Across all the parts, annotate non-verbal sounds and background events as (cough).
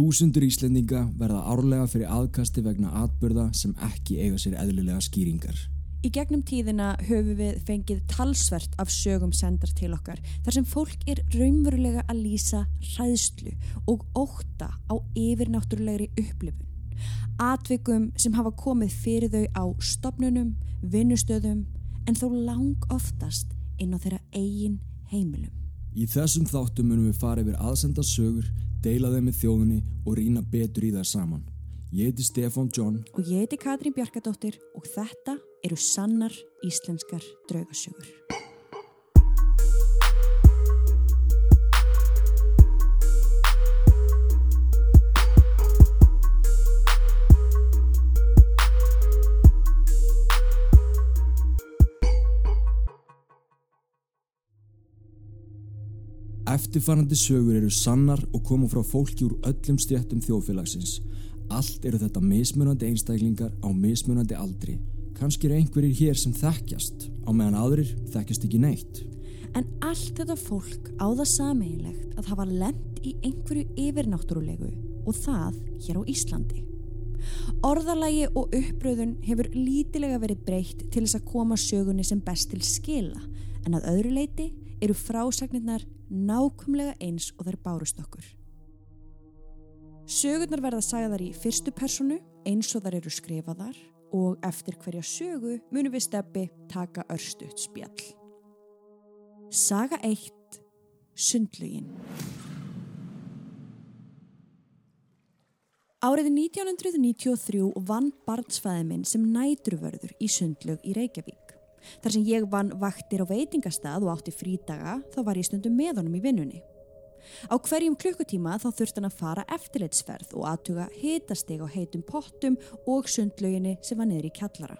Þúsundur Íslendinga verða árlega fyrir aðkasti vegna atbyrða sem ekki eiga sér eðlilega skýringar. Í gegnum tíðina höfum við fengið talsvert af sögum sendar til okkar þar sem fólk er raunverulega að lýsa hræðslu og óta á yfirnáttúrulegri upplifun. Atvikum sem hafa komið fyrir þau á stopnunum, vinnustöðum en þó lang oftast inn á þeirra eigin heimilum. Í þessum þáttum munum við fara yfir aðsenda sögur, deila þeim með þjóðunni og rýna betur í þær saman. Ég heiti Stefan John Og ég heiti Katrín Bjarkadóttir og þetta eru sannar íslenskar draugasögur. Eftirfarandi sögur eru sannar og koma frá fólki úr öllum stjættum þjóðfélagsins. Allt eru þetta mismunandi einstaklingar á mismunandi aldri. Kanski eru einhverjir hér sem þekkjast, á meðan aðrir þekkjast ekki neitt. En allt þetta fólk á það sameigilegt að hafa lent í einhverju yfirnáttúrulegu og það hér á Íslandi. Orðalagi og uppröðun hefur lítilega verið breytt til þess að koma sögunni sem best til skila en að öðru leiti eru frásagnirnar nákumlega eins og þær bárust okkur. Sögurnar verða sagðar í fyrstu personu eins og þær eru skrifaðar og eftir hverja sögu munum við steppi taka örstuðt spjall. Saga 1. Sundlugin Árið 1993 vann barnsfæði minn sem nætruvörður í sundlug í Reykjavík. Þar sem ég vann vaktir á veitingastað og átti frídaga þá var ég stundum með honum í vinnunni. Á hverjum klukkutíma þá þurft hann að fara eftirleitsferð og aðtuga hitasteg á heitum pottum og sundlauginni sem var niður í kjallara.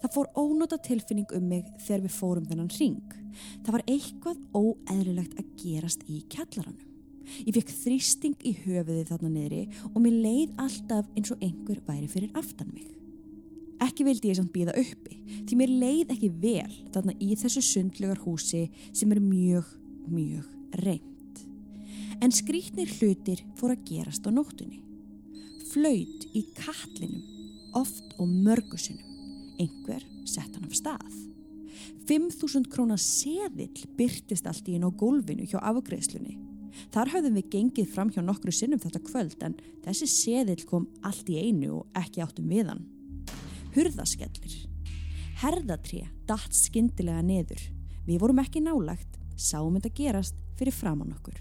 Það fór ónóta tilfinning um mig þegar við fórum þennan ring. Það var eitthvað óeðlilegt að gerast í kjallaranum. Ég fekk þrýsting í höfuðið þarna niðri og mér leið alltaf eins og einhver væri fyrir aftan mig. Ekki vildi ég samt býða uppi því mér leið ekki vel þarna í þessu sundlugar húsi sem er mjög, mjög reynd. En skrítnir hlutir fór að gerast á nóttunni. Flaut í katlinum, oft og mörgusunum. Einhver sett hann af stað. 5.000 krónar seðill byrtist allt í einu á gólfinu hjá afgreðslunni. Þar hafðum við gengið fram hjá nokkru sinnum þetta kvöld en þessi seðill kom allt í einu og ekki áttum við hann hurðaskellir. Herðatré datt skindilega neður. Við vorum ekki nálagt, sáum þetta gerast fyrir framann okkur.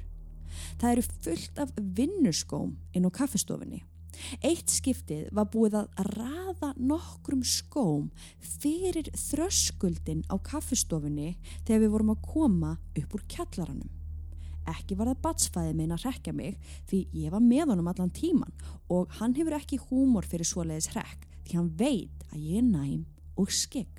Það eru fullt af vinnuskóm inn á kaffestofinni. Eitt skiptið var búið að raða nokkrum skóm fyrir þröskuldin á kaffestofinni þegar við vorum að koma upp úr kjallaranum. Ekki var það batsfæðið minn að rekja mig því ég var með honum allan tíman og hann hefur ekki húmor fyrir svoleiðis rekk því hann veit að ég er næm og skegn.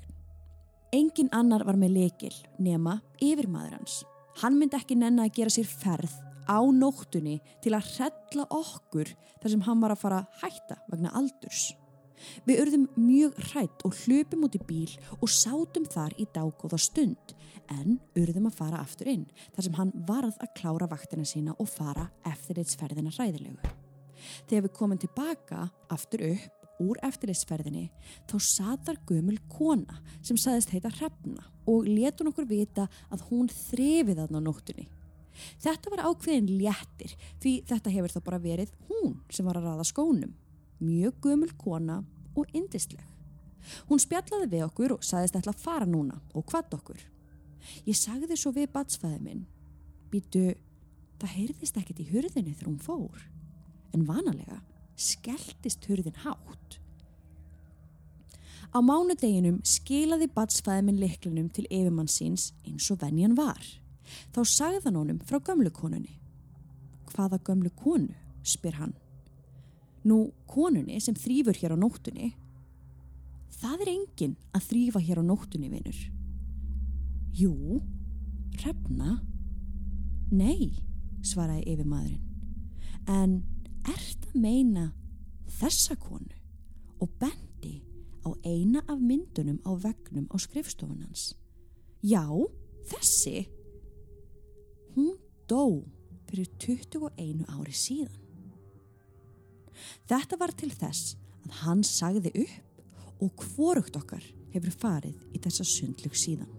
Engin annar var með lekil nema yfirmaður hans. Hann myndi ekki nenn að gera sér ferð á nóttunni til að hrella okkur þar sem hann var að fara að hætta vegna aldurs. Við urðum mjög hrætt og hlupum út í bíl og sátum þar í dágóða stund en urðum að fara aftur inn þar sem hann varð að klára vaktina sína og fara eftir eitt sferðina hræðilegu. Þegar við komum tilbaka aftur upp úr eftirleysferðinni þá satar gömul kona sem saðist heita Hrefna og letun okkur vita að hún þrefið aðná nóttunni. Þetta var ákveðin léttir því þetta hefur þá bara verið hún sem var að raða skónum. Mjög gömul kona og indisleg. Hún spjallaði við okkur og saðist ætla að fara núna og hvað okkur. Ég sagði svo við batsfæði minn. Býtu, það heyrðist ekkert í hurðinni þegar hún fór. En vanalega skelltist hurðin hátt. Á mánudeginum skilaði batsfæðiminn liklinum til yfirmann síns eins og venjan var. Þá sagðan honum frá gömlu konunni. Hvaða gömlu konu, spyr hann. Nú, konunni sem þrýfur hér á nóttunni. Það er enginn að þrýfa hér á nóttunni, vinur. Jú, hrefna. Nei, svaraði yfirmaðurinn. En ert meina þessa konu og bendi á eina af myndunum á vegnum á skrifstofunans. Já, þessi. Hún dó fyrir 21 ári síðan. Þetta var til þess að hann sagði upp og hvorugt okkar hefur farið í þessa sundlug síðan.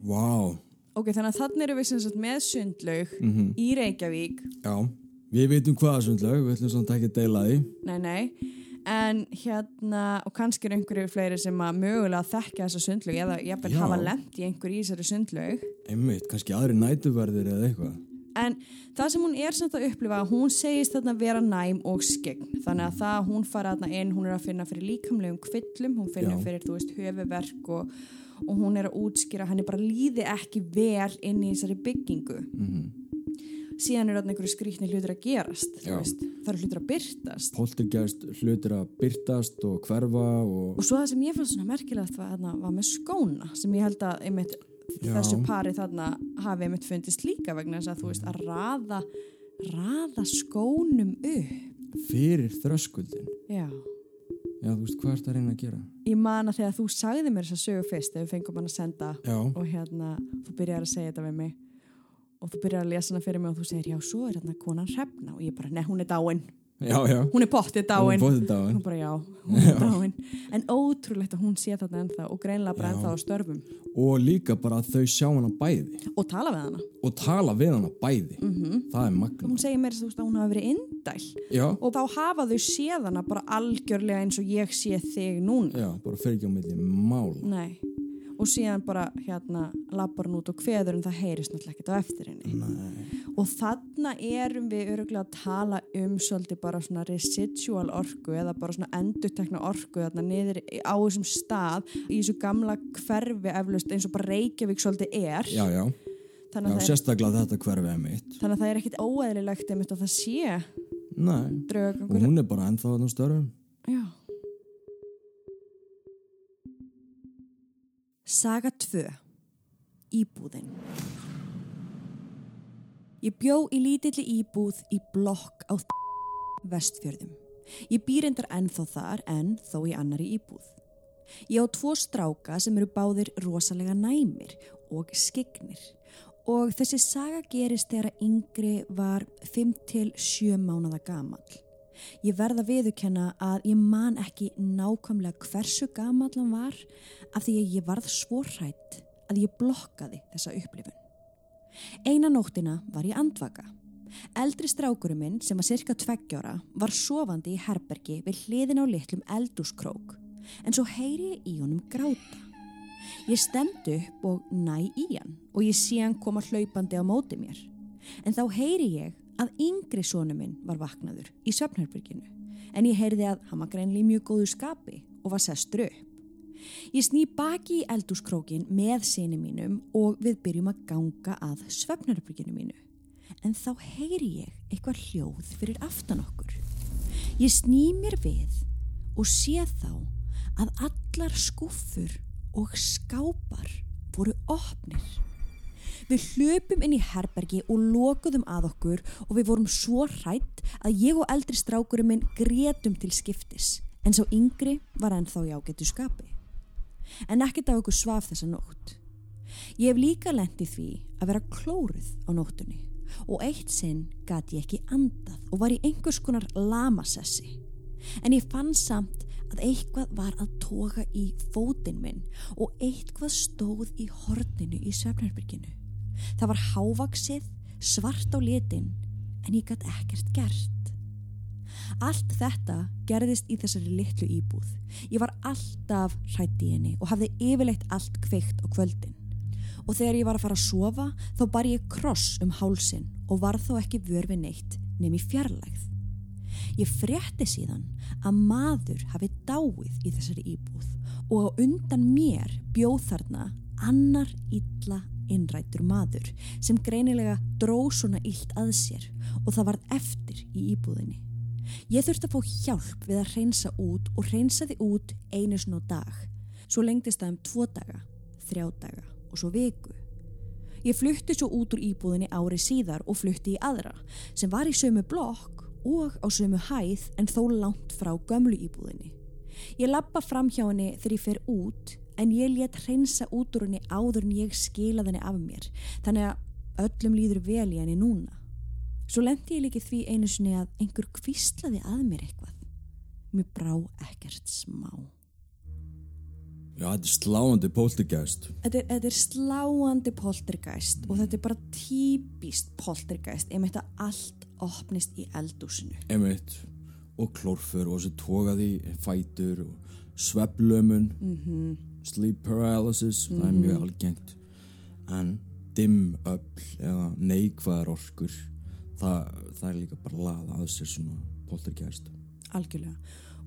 Vá, Ok, þannig að þannig erum við sem sagt með sundlaug í Reykjavík. já, við veitum hvaða sundlaug, við ætlum samt ekki að deila því. Nei, nei. En hérna, og kannski eru einhverju fleiri sem að mögulega þekkja þessa sundlaug eða jafnvel Já. hafa lent í einhverju í þessari sundlaug. Einmitt, kannski aðri nætuverðir eða eitthvað. En það sem hún er samt að upplifa, hún segist þarna vera næm og skegn. Þannig að það hún fara þarna inn, hún er að finna fyrir líkamlegum kvillum, hún finnur Já. fyrir, þú veist, höfuverk og, og hún er að útskýra, henni bara líði ekki vel inn í þessari byggingu. Mm Síðan eru einhverju skrýtni hlutur að gerast, það eru hlutur að byrtast. Poltergeist hlutir að byrtast og hverfa og... Og svo það sem ég fannst svona merkilegt var, þarna, var með skóna, sem ég held að einmitt, þessu pari þarna hafi einmitt fundist líka vegna þess að þú veist, að raða, raða skónum upp. Fyrir þröskuldin. Já. Já, þú veist, hvað er það að reyna að gera? Ég man að þegar þú sagði mér þess að sögu fyrst þegar við fengum hann að senda Já, og hérna þú byrjar að segja þetta við mig og þú byrjar að lesa hana fyrir mig og þú segir já svo er hérna konan hrefna. Og ég bara nei hún er dáin já, já. hún er pottið dáin. Bóðið dáin. hún bara já hún er dáin. En ótrúlegt að hún sé þarna ennþá og greinlega bara ennþá á störfum. Og líka bara að þau sjá hana bæði. Og tala við hana. Og tala við hana bæði. mm Það er magna. hún segir mér að hún hafi verið indæl. Já, og þá hafa þau séð hana bara algjörlega eins og ég sé þig núna. Já, bara fer ekki á milli mála. nei. Og síðan bara hérna lappar hann út og kveður en það heyrist náttúrulega ekkert á eftir henni. Nei. Og þarna erum við öruglega að tala um svolítið bara svona residual orku eða bara svona endurtekna orku þarna niður á þessum stað í þessu gamla hverfi eflaust eins og bara Reykjavík svolítið er Já, já, já, er, sérstaklega þetta hverfið er mitt. þannig að það er ekkit óeðlilegt einmitt að það sé Nei, og draugagangur hún er bara ennþá þarna störfum. Já. Saga 2 Íbúðin Ég bjó í lítilli íbúð í blokk á vestfjörðum. Ég býr endar ennþá þar en þó í annari íbúð. Ég á tvo stráka sem eru báðir rosalega næmir og skignir og þessi saga gerist þegar yngri var 5-7 mánada gamall. Ég verða viðukenna að ég man ekki nákvæmlega hversu gamall hann var af því að ég varð svo hrætt að ég blokkaði þessa upplifun. Eina nóttina var ég andvaka. Eldri strákurinn minn sem var cirka tveggjára var sofandi í herbergi við hliðin á litlum eldúskrók en svo heyri ég í honum gráta. Ég stend upp og næ í hann og ég sé hann koma hlaupandi á móti mér. En þá heyri ég að yngri sonu minn var vaknaður í söfnherbyrginu en ég heyrði að hann var greinlega í mjög góðu skapi og var sestur upp. Ég sný baki í eldúskrókin með sinni mínum og við byrjum að ganga að svefnherbyrginu mínu. En þá heyri ég eitthvað hljóð fyrir aftan okkur. Ég sný mér við og sé þá að allar skúffur og skápar voru opnir. Við hlöpum inn í herbergi og lokuðum að okkur og við vorum svo hrætt að ég og eldri strákurinn minn gretum til skiptis en sá yngri var ennþá í ágættu skapi. En ekkert af okkur svaf þessa nótt. Ég hef líka lent í því að vera klóruð á nóttunni og eitt sinn gati ég ekki andað og var í einhvers konar lamasessi. En ég fann samt að eitthvað var að toga í fótinn minn og eitthvað stóð í horninu í svefnherbyrginu. Það var hávaksið, svart á litin, en ég gæti ekkert gert. Allt þetta gerðist í þessari litlu íbúð. Ég var alltaf hrætt í henni og hafði yfirleitt allt kveikt á kvöldin. Og þegar ég var að fara að sofa þá bar ég kross um hálsin og var þó ekki vörfi neitt nefn í fjarlægð. Ég frétti síðan að maður hafi dáið í þessari íbúð og á undan mér bjóð þarna annar illa innrættur maður sem greinilega dró svona illt að sér og það varð eftir í íbúðinni. Ég þurfti að fá hjálp við að reynsa út og reynsaði út einu svona dag. Svo lengdist það um tvo daga, þrjá daga og svo viku. Ég flutti svo út úr íbúðinni ári síðar og flutti í aðra sem var í sömu blokk og á sömu hæð en þó langt frá gömlu íbúðinni. Ég lappa fram hjá henni þegar ég fer út en ég let reynsa út úr henni áður en ég skila henni af mér þannig að öllum líður vel í henni núna. Svo lendi ég líki því einu sinni að einhver kvíslaði að mér eitthvað. Mér brá ekkert smá. Já, þetta er sláandi poltergeist. Þetta er, þetta er sláandi poltergeist og þetta er bara típist poltergeist einmitt að allt opnist í eldúsinu. Emitt. Og klórfur og þessi tókaði fætur og sveplömun, Mm sleep paralysis, það er mjög algengt. En dimm öll eða neikvæðar orkur, það, það er líka bara laða að sér svona poltergeist. Algjörlega.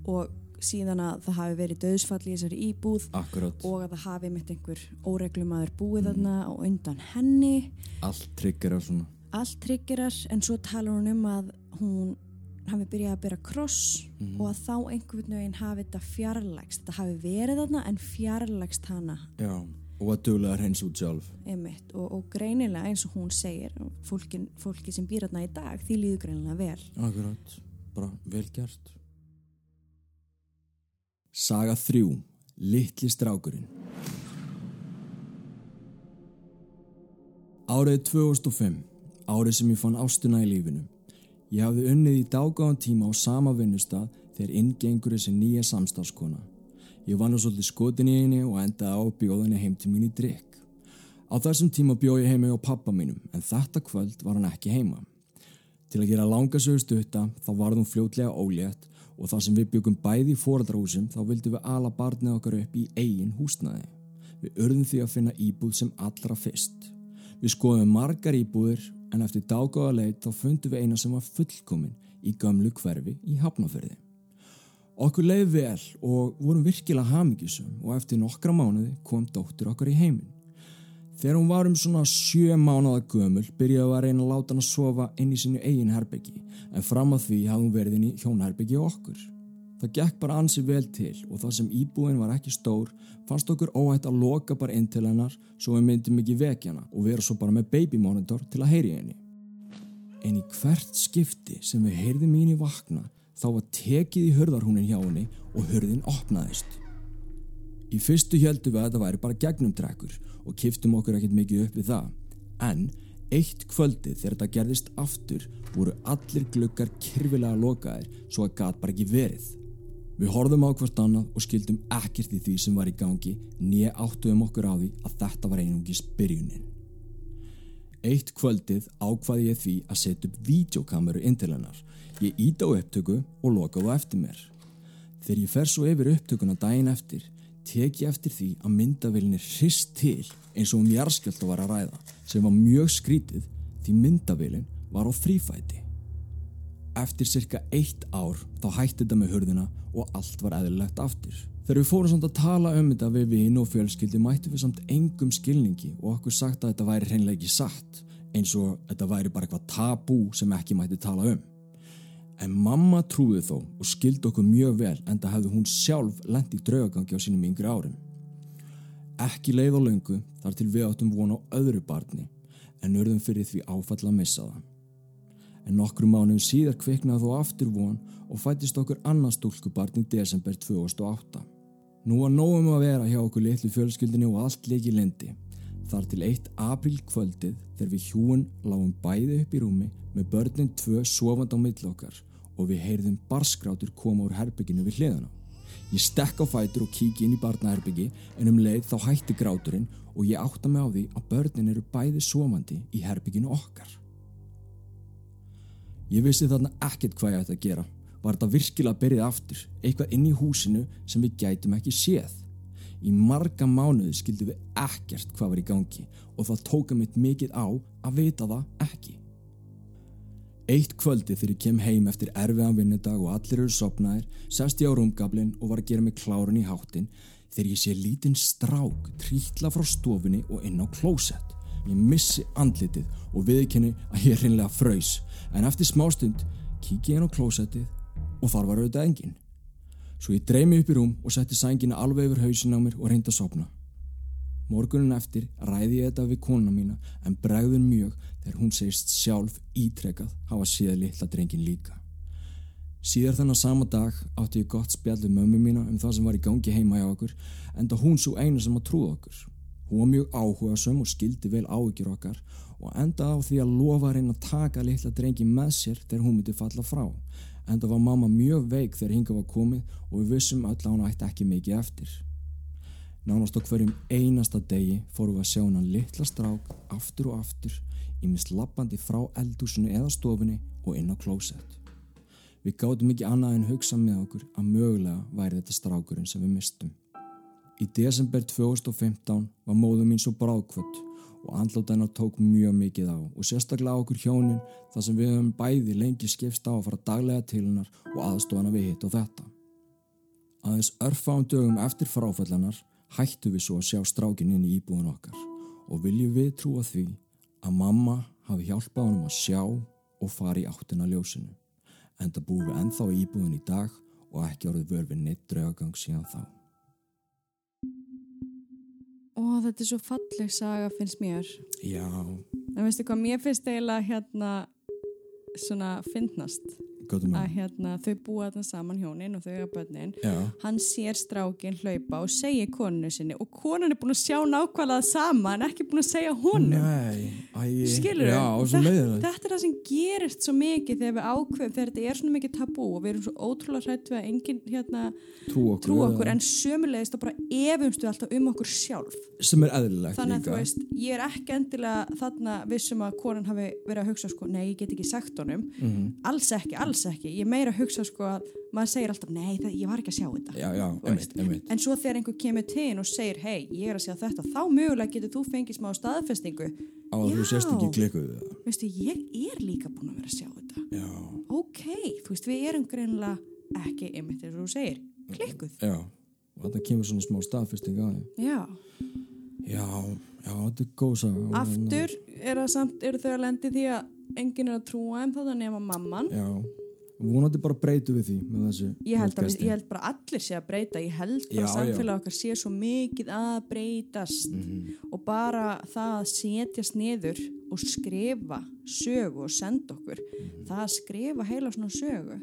Og síðan að það hafi verið döðsfall í þessari íbúð Akkurat. og að það hafi mitt einhver óreglumadur búið þarna á undan henni. Allt tryggur af svona. Allt tryggirar en svo talar hún um að hún hafi byrjað að byrja kross Mhm. og að þá einhvern veginn hafi þetta fjarlægst. Þetta hafi verið þarna en fjarlægst hana Já. Og að duglega hreins út sjálf. einmitt og, og greinilega eins og hún segir fólkin, fólki sem býr þarna í dag því líður greinilega vel. Akkurat, bara vel gert Saga 3 Littli strákurinn Árið 2005 Árið sem ég fann ástuna í lífinu Ég hafði unnið í dágáðan tíma á sama vinnustad þegar inngengur þessi nýja samstafskona Ég var nú svolítið skotin í henni og endaði á að bjóða henni heim til mín í drikk Á þessum tíma bjóð ég heima á pappa mínum en þetta kvöld var hann ekki heima Til að gera langa sögur stutta þá varð hún fljótlega ólétt og þar sem við byggum bæði í foreldrahúsum þá vildum við ala barnið okkar upp í eigin húsnaði. Við urðum því að finna íbúð sem allra fyrst. Við skoðum margar íbúðir en eftir dágáða leit þá fundum við eina sem var fullkomin í gömlu hverfi í Hafnafjörði. Okkur leiði vel og vorum virkilega hamingjusum og eftir nokkra mánuði kom dóttir okkar í heiminn. Þegar hún var um svona sjö mánuða gömul byrjaði að reyna að láta hann að sofa inn í sínu eigin herbyggi en fram að því hafði hún verið inn í hjónherbyggi okkur. Það gekk bara ansi vel til og það sem íbúin var ekki stór fannst okkur óhætt að loka bara inn til hennar svo við myndum ekki vekjana og vera svo bara með baby monitor til að heyri henni. En í hvert skipti sem við heyrðum í henni vakna þá var tekið í hörðarhúnin hjá henni og hörðin opnaðist. Í fyrstu heldum við að þetta væri bara gegnumtrekkur og kiftum okkur ekkert mikið upp við það. En eitt kvöldið þegar þetta gerðist aftur voru allir gluggar kyrfilega lokaðir svo að gat bara ekki verið. Við horfðum á hvort annað og skildum ekkert í því sem var í gangi nýja áttuðum okkur á því að þetta var einungis byrjunin. Eitt kvöldið ákvaði ég því að setja upp vídeokameru inn til hennar. Ég íta á upptöku og loka á eftir mér. Þegar ég fer svo yfir upptökuna daginn eftir tek ég eftir því að myndavillinni hrist til eins og um jarðskjölda var að ræða sem var mjög skrítið því myndavillin var á þrýfæti. Eftir cirka eitt ár þá hætti þetta með hurðina og allt var eðlilegt aftur. Þegar við fórum samt að tala um þetta við vinn og fjölskyldi mættum við samt engum skilningi og okkur sagt að þetta væri hreinlega ekki satt eins og þetta væri bara eitthvað tabú sem ekki mætti tala um. En mamma trúði þó og skildi okkur mjög vel en það hefði hún sjálf lent í draugagangi á sínum yngri árum. Ekki leið á löngu þar til við áttum von á öðru barni en urðum fyrir því áfall að missa það. En nokkru mánuðum síðar kviknaði þó aftur von og fættist okkur annars stúlkubarn í desember 2008. Nú var nógum að vera hjá okkur litlu fjölskyldinni og allt leiki lendi. Þar til eitt apríl kvöldið þegar við hjúin lágum bæði upp í rúmi með börnin tvö sofand á milli okkar og við heyrðum barskrátur koma úr herbygginu við hliðana. Ég stekk á fætur og kíki inn í barnaherbyggi en um leið þá hætti gráturinn og ég átta mig á því að börnin eru bæði sofandi í herbygginu okkar. Ég vissi þarna ekkert hvað ég ætti að gera. Var þetta virkilega byrjið aftur, eitthvað inn í húsinu sem við gætum ekki séð. Í marga mánuði skildum við ekkert hvað var í gangi og það tóka mitt mikið á að vita það ekki. Eitt kvöldi þegar ég kem heim eftir erfiðan vinnudag og allir eru sopnaðir, sest ég á rúmgablin og var að gera mig klárun í háttin þegar ég sé lítinn strák trítla frá stofunni og inn á klósett. Ég missi andlitið og viðkenni að ég reynlega fröys en eftir smástund kík ég inn á klósettið og þar var auðvitað enginn. Svo ég dreif mig upp í rúm og setti sængina alveg yfir hausin á mér og reyndi að sopna. Morgunin eftir ræði ég þetta við konuna mína en bregður mjög þegar hún segist sjálf ítrekað hafa síða litla drengin líka. Síðar þennan sama dag átti ég gott spjall við mömmu mína um það sem var í gangi heima hjá okkur en það hún svo eina sem að trúða okkur. Hún var mjög áhuga söm og skildi vel áhyggjur okkar og endaði á því að lofa að reyna að taka litla drengi með sér þegar hún myndi falla frá. Enda var mamma mjög veik þegar hinga var komið og við vissum öll að hún ætti ekki mikið eftir. Nánast á hverjum einasta degi fórum við að sjá hennan litla strák aftur og aftur í mist lappandi frá eldúsinu eða stofunni og inn á klósett. Við gáðum ekki annað en hugsa með okkur að mögulega væri þetta strákurinn sem við mistum. Í desember 2015 var móðu mín svo bráðkvött og andlóta hennar tók mjög mikið á og sérstaklega okkur hjónin þar sem við höfum bæði lengi skipst á að fara daglega til hennar og aðstofana við hitt og þetta. Aðeins örfáum dögum eftir fráfællanar hættu við svo að sjá strákinn inn í íbúðun okkar og viljum við trúa því að mamma hafi hjálpað honum að sjá og fara í áttina ljósinu. Enda búum við ennþá í íbúðun í dag og ekki orðið vörfið neitt draugagang síðan þá. Þetta er svo falleg saga finnst mér. Já, En veistu hvað, mér finnst eiginlega hérna svona gáttum að við. hérna þau búa þarna saman hjónin og þau börnin. Já, Hann sér strákin hlaupa og segir konunu sinni og konan er búin að sjá nákvæmlega sama en ekki búin að segja honum. Skilur það. Þetta er það sem gerist svo mikið þegar við ákveðum, þegar þetta er svona mikið tabú og við erum svo ótrúlega hrætt við að enginn hérna, Trú okkur. trú okkur en sömulegist og bara efumstu alltaf um okkur sjálf. Sem er eðlilegt Þannig að þú veist, ég er ekki endilega þarna vissum að konan hafi verið að hugsa sko, nei, ég get ekki sagt honum. Mhm. Alls ekki, alls ekki. Ég er meira hugsa sko að maður segir alltaf, nei, það, ég var ekki að sjá þetta. Já, já, einmitt, einmitt. En svo þegar einhver kemur til og segir, hei, ég er að sjá þetta, þá mögulega getur þú fengið smá staðfestingu. Á að þú sést ekki það. Veistu, ég er líka búin að vera að sjá þetta. Já, Ok, þú veist, við erum greinlega ekki einmitt og þú segir, klikkuð. já. Og þetta kemur svona smá staðfesting að þið. Já, Já, já, þetta er góð saga. Og aftur er eru þau að lendi því að enginn er að trúa þeim þá nema mamman. Já, vonandi bara breytu við því með þessu Ég held, að ég held bara allir sé að breyta, ég held bara Já, já. samfélag okkar sé svo mikið að breytast Mhm. og bara það að setjast niður og skrifa sögu og senda okkur, Mhm. það að skrifa heila svona sögu,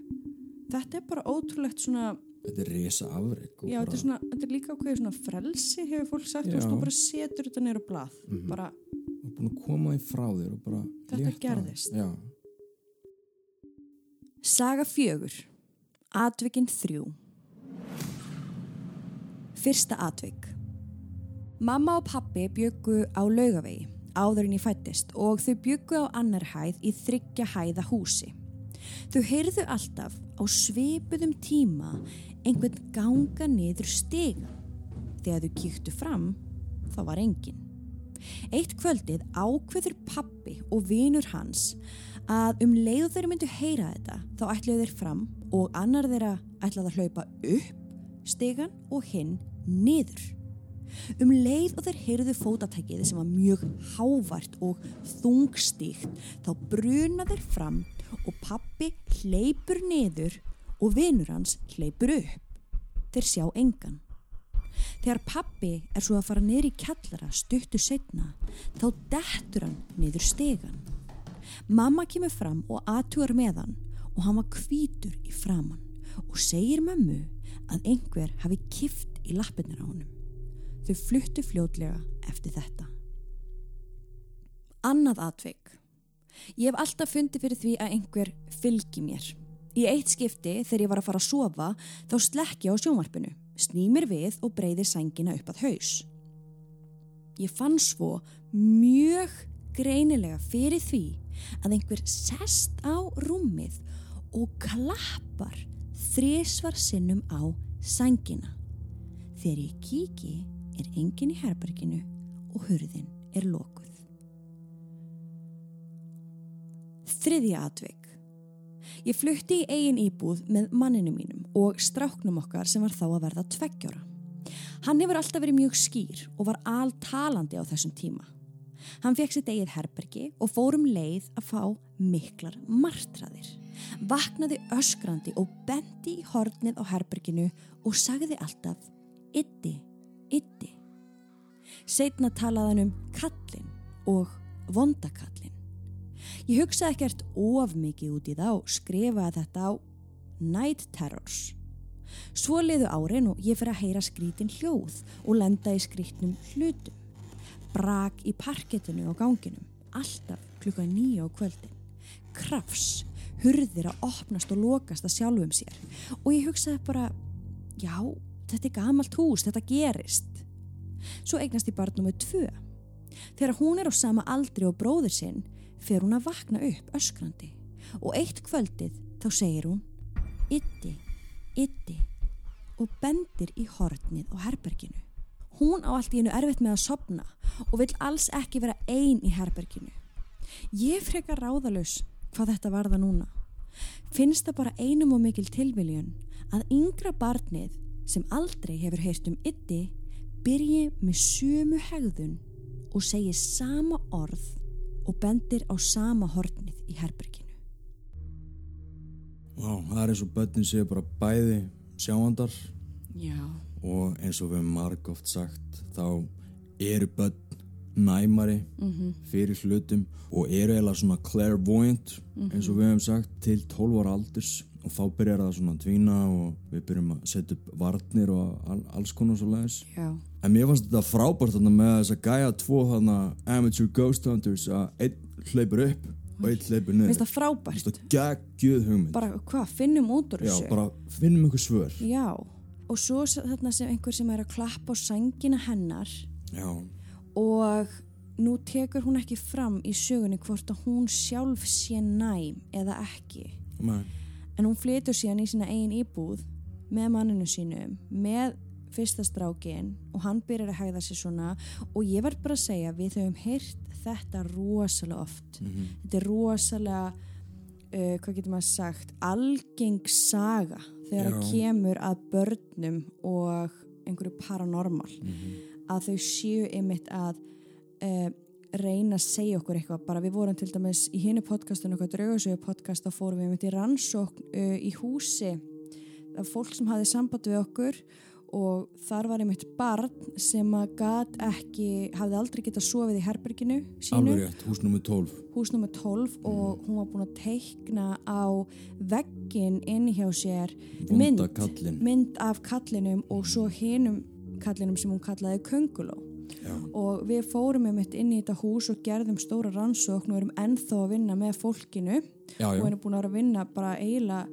þetta er bara ótrúlegt svona, Þetta er risa afreg. já þetta er, svona, þetta er líka ákveðið svona frelsi hefur fólk sagt, Já. þú bara setur þetta niður á blað, Mhm. bara Og búin að koma því frá þér og bara Þetta létta gerðist. Já, Saga fjögur Atvikin þrjú Fyrsta atvik Mamma og pappi byggu á laugavegi áður en ég fættist og þau byggu á annar hæð í þryggja hæða húsi. Þau heyrðu alltaf á svipuðum tíma einhvern ganga niður stiga. Þegar þau kíktu fram, þá var enginn. Eitt kvöldið ákveður pappi og vinur hans að um leið þeir myndu heyra þetta þá ætluðu þeir fram og annar þeirra ætlaði að hlaupa upp stegan og hinn niður. Um leið og þeir heyrðu fótatækið sem var mjög hávært og þungstíkt þá bruna þeir fram og pappi hleypur niður og vinur hans hleypur upp. Þeir sjá engan. Þegar pappi er svo að fara niður í kjallara stuttu setna, þá dettur hann niður stegan. Mamma kemur fram og aðtugar með hann og hann var hvítur í framann og segir mömmu að einhver hafi kift í lappinir á honum. Þau fluttu fljótlega eftir þetta. Annað atvik. Ég hef alltaf fundið fyrir því að einhver fylgi mér. Í eitt skipti þegar ég var að fara að sofa þá slekk ég á sjónvarpinu, snýmir við og breyðir sængina upp að haus. Ég fann svo mjög greinilega fyrir því að einhver sest á rúmið og klappar þrísvar sinnum á sængina. Þegar ég kíki er engin í herberginu og hurðin er lokuð. Þriðja atvik. Ég flutti í eigin íbúð með manninu mínum og stráknum okkar sem var þá að verða tveggjóra. Hann hefur alltaf verið mjög skýr og var altalandi á þessum tíma. Hann fekk sitt eigið herbergi og fórum leið að fá miklar martraðir. Vaknaði öskrandi og bendi í hornið á herberginu og sagði alltaf Iddi, iddi. Seitna talaði hann um kallin og vondakallin. Ég hugsaði ekkert of mikið út í og skrifaði þetta á Night Terrors. Svo liðu árin og ég fyrir að heyra skrítin hljóð og lenda í skrítnum hlutum. Brak í parkettinu og ganginum, alltaf klukka nýja á kvöldin. Krafs, hurðir að opnast og lokast að sjálfum sér og ég hugsaði bara, já, þetta er gamalt hús, þetta gerist. Svo eignast ég barn nummið tvö. Þegar hún er á sama aldri og bróður sinn, fer hún að vakna upp öskrandi og eitt kvöldið þá segir hún Itti, itti og bendir í hortnið á herberginu. Hún á allt í hennu erfitt með að sopna og vill alls ekki vera ein í herberginu. Ég frekar ráðalus hvað þetta varða núna. Finnst það bara einum og mikil tilviljun að yngra barnið sem aldrei hefur heyrt um ytti byrji með sömu hegðun og segi sama orð og bendir á sama hortnið í herberginu. Vá, það er eins og börnin séu bara bæði sjáandar Já. Og eins og við hefum marg oft sagt þá eru börn næmari Mm fyrir hlutum og eru eiginlega svona clairvoyant eins og við hefum sagt til 12 ára aldurs og þá byrjar það svona að dvína og við byrjum að setja upp varnir og all, alls konar svo leiðis Já. en mér fannst þetta frábært þarna með þess að gæja tvo þarna amateur ghost hunters að einn hleypur upp og einn hleypur niður Finnst það frábært? Bara hvað, finnum út úr já, þessu? bara finnum einhver svör Já. Og svo þarna sem einhver sem er að klappa á sængina hennar já, og nú tekur hún ekki fram í sögunni hvort að hún sjálf sé næm eða ekki. menn En hún flytur síðan í sína eigin íbúð með manninu sínum, með fyrsta strákin og hann byrjar að hægða sér svona og ég verð bara að segja við höfum heyrt þetta rosalega oft. Mhm. Þetta er rosalega, uh, hvað getur maður sagt, algeng saga þegar það kemur að börnum og einhverju paranormal. Mhm. að þau séu einmitt að uh, reyna að segja okkur eitthvað. Bara við vorum til dæmis í hinnu podcastinu okkar draugasögu podcast þá fórum við einmitt í rannsókn uh, í húsi. Af fólk sem hafði samband við okkur og þar var einmitt barn sem að gat ekki hafði aldrei getað sofið í herberginu sínu. Alveg rétt, hús nummer 12 hús nummer 12 og hún var búin að teikna á veggin inni hjá sér kallinn. mynd af kallinum og svo hinum kallinum sem hún kallaði Könguló. Já, og við fórum með mitt inn í þetta hús og gerðum stóra rannsókn og erum ennþá að vinna með fólkinu. Já, og já, erum búin að vera að vinna bara eiginlega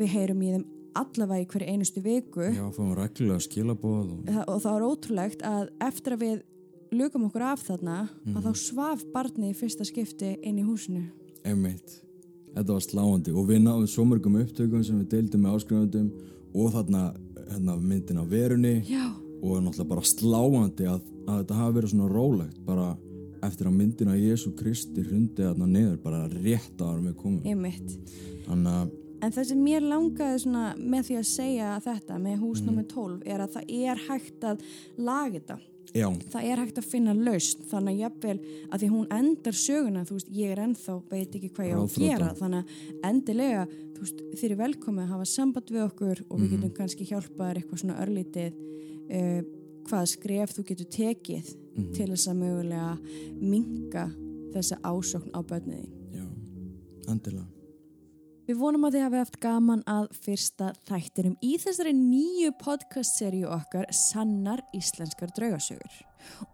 við heyrum í þeim allavega í hverju einustu viku. Já, fáum reglulega skilabóð og og það er ótrúlegt að eftir að við lukum okkur af þarna að þá svaf barni í fyrsta skipti inn í húsinu. Einmitt. Þetta var sláandi og við náðum svo mörgum upptökum sem við deildum með áskrifandum og þarna hérna, myndin af verunni Já, og náttúrulega bara sláandi að, að þetta hafi verið svona rólegt bara eftir að myndin af Jésu Kristi hrundi þarna niður bara rétt ára með komum. Þannig að, En það sem mér langaði svona með því að segja þetta með hús nr. 12 er að það er hægt að laga þetta. já, Það er hægt að finna lausn þannig að jafnvel að því hún endar söguna, þú veist, ég er ennþá, veit ekki hvað ég á að gera, þannig að endilega, þú veist, þeir eru velkomið að hafa samband við okkur og við getum kannski hjálpaðar eitthvað svona örlítið uh, hvað skref þú getur tekið til þess að mögulega minga þessa ásókn á börniði. já, endilega. Við vonum að þið hafi haft gaman að fyrsta þættinum í þessari nýju podcast-seríu okkar Sannar íslenskar draugasögur.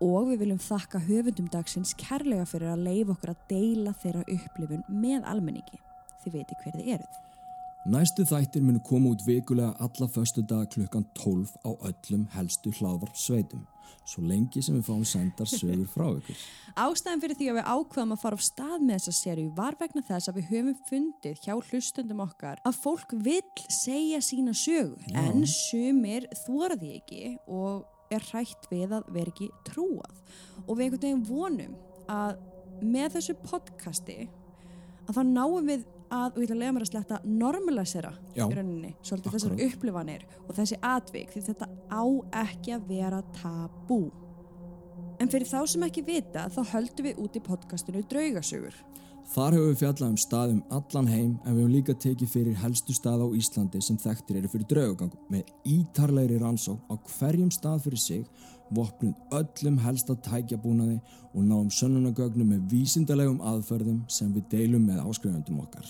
Og við viljum þakka höfundum dagsins kærlega fyrir að leifa okkur að deila þeirra upplifun með almenningi. Þið veitir hver þið eruð. Næstu þættir munu koma út vikulega alla föstu dag klukkan 12 á öllum helstu hlaðvarp sveitum. Svo lengi sem við fáum sendar sögur frá ykkur. (laughs) Ástæðan fyrir því að við ákveðum að fara á stað með þessa seríu var vegna þess að við höfum fundið hjá hlustundum okkar að fólk vill segja sína sögu en sumir þóra því ekki og er hrætt við að vera ekki trúað og við einhvern veginn vonum að með þessu podcasti að þá náum við að, og ég ætla að lega mér að sletta normalisera í rauninni, svolítið þessar akkurat. upplifanir og þessi atvik því þetta á ekki að vera tabú En fyrir þá sem ekki vita þá höldum við út í podcastinu Draugasögur. Þar hefur við fjallað um staðum allan heim en við hefum líka tekið fyrir helstu stað á Íslandi sem þekktir eru fyrir draugagangum með ítarlegri rannsók á hverjum stað fyrir sig, vopnum öllum helsta tækjabúnaði og náum sönnunagögnum með vísindalegum aðferðum sem við deilum með áskrifundum okkar.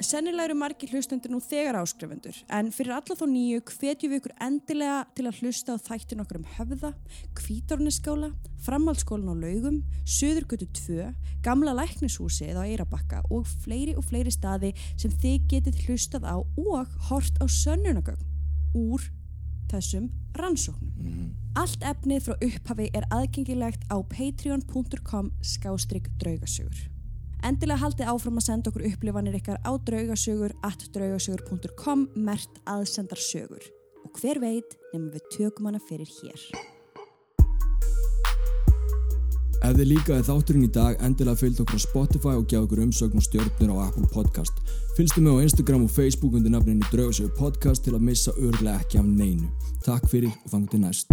Sennilega eru margir hlustendur nú þegar áskrifundur en fyrir alla þá nýju hvetjum við ykkur endilega til að hlusta á þættin okkur um höfða, kvítorniskála, framhaldsskólan á laugum, söðurgötu 2, gamla læknishúsið á Eirabakka og fleiri og fleiri staði sem þið getið hlustað á og hort á sönnunagögn úr þessum rannsóknum. Allt efnið frá upphafi er aðgengilegt á patreon.com skástrygg draugasögur. Endilega haldið áfram að senda okkur upplifanir ykkar á draugasögur at draugasögur.com mert aðsendar sögur. Og hver veit nefnum við tökum hana fyrir hér. Ef þið líkaði þátturinn í dag, endilega fylgd okkur á Spotify og gjá okkur umsögn og stjórnir á Apple Podcast. Fylgstu mig á Instagram og Facebook undir nafninni Draugasögur Podcast til að missa örglega ekki af neinu. Takk fyrir og fangum til næst.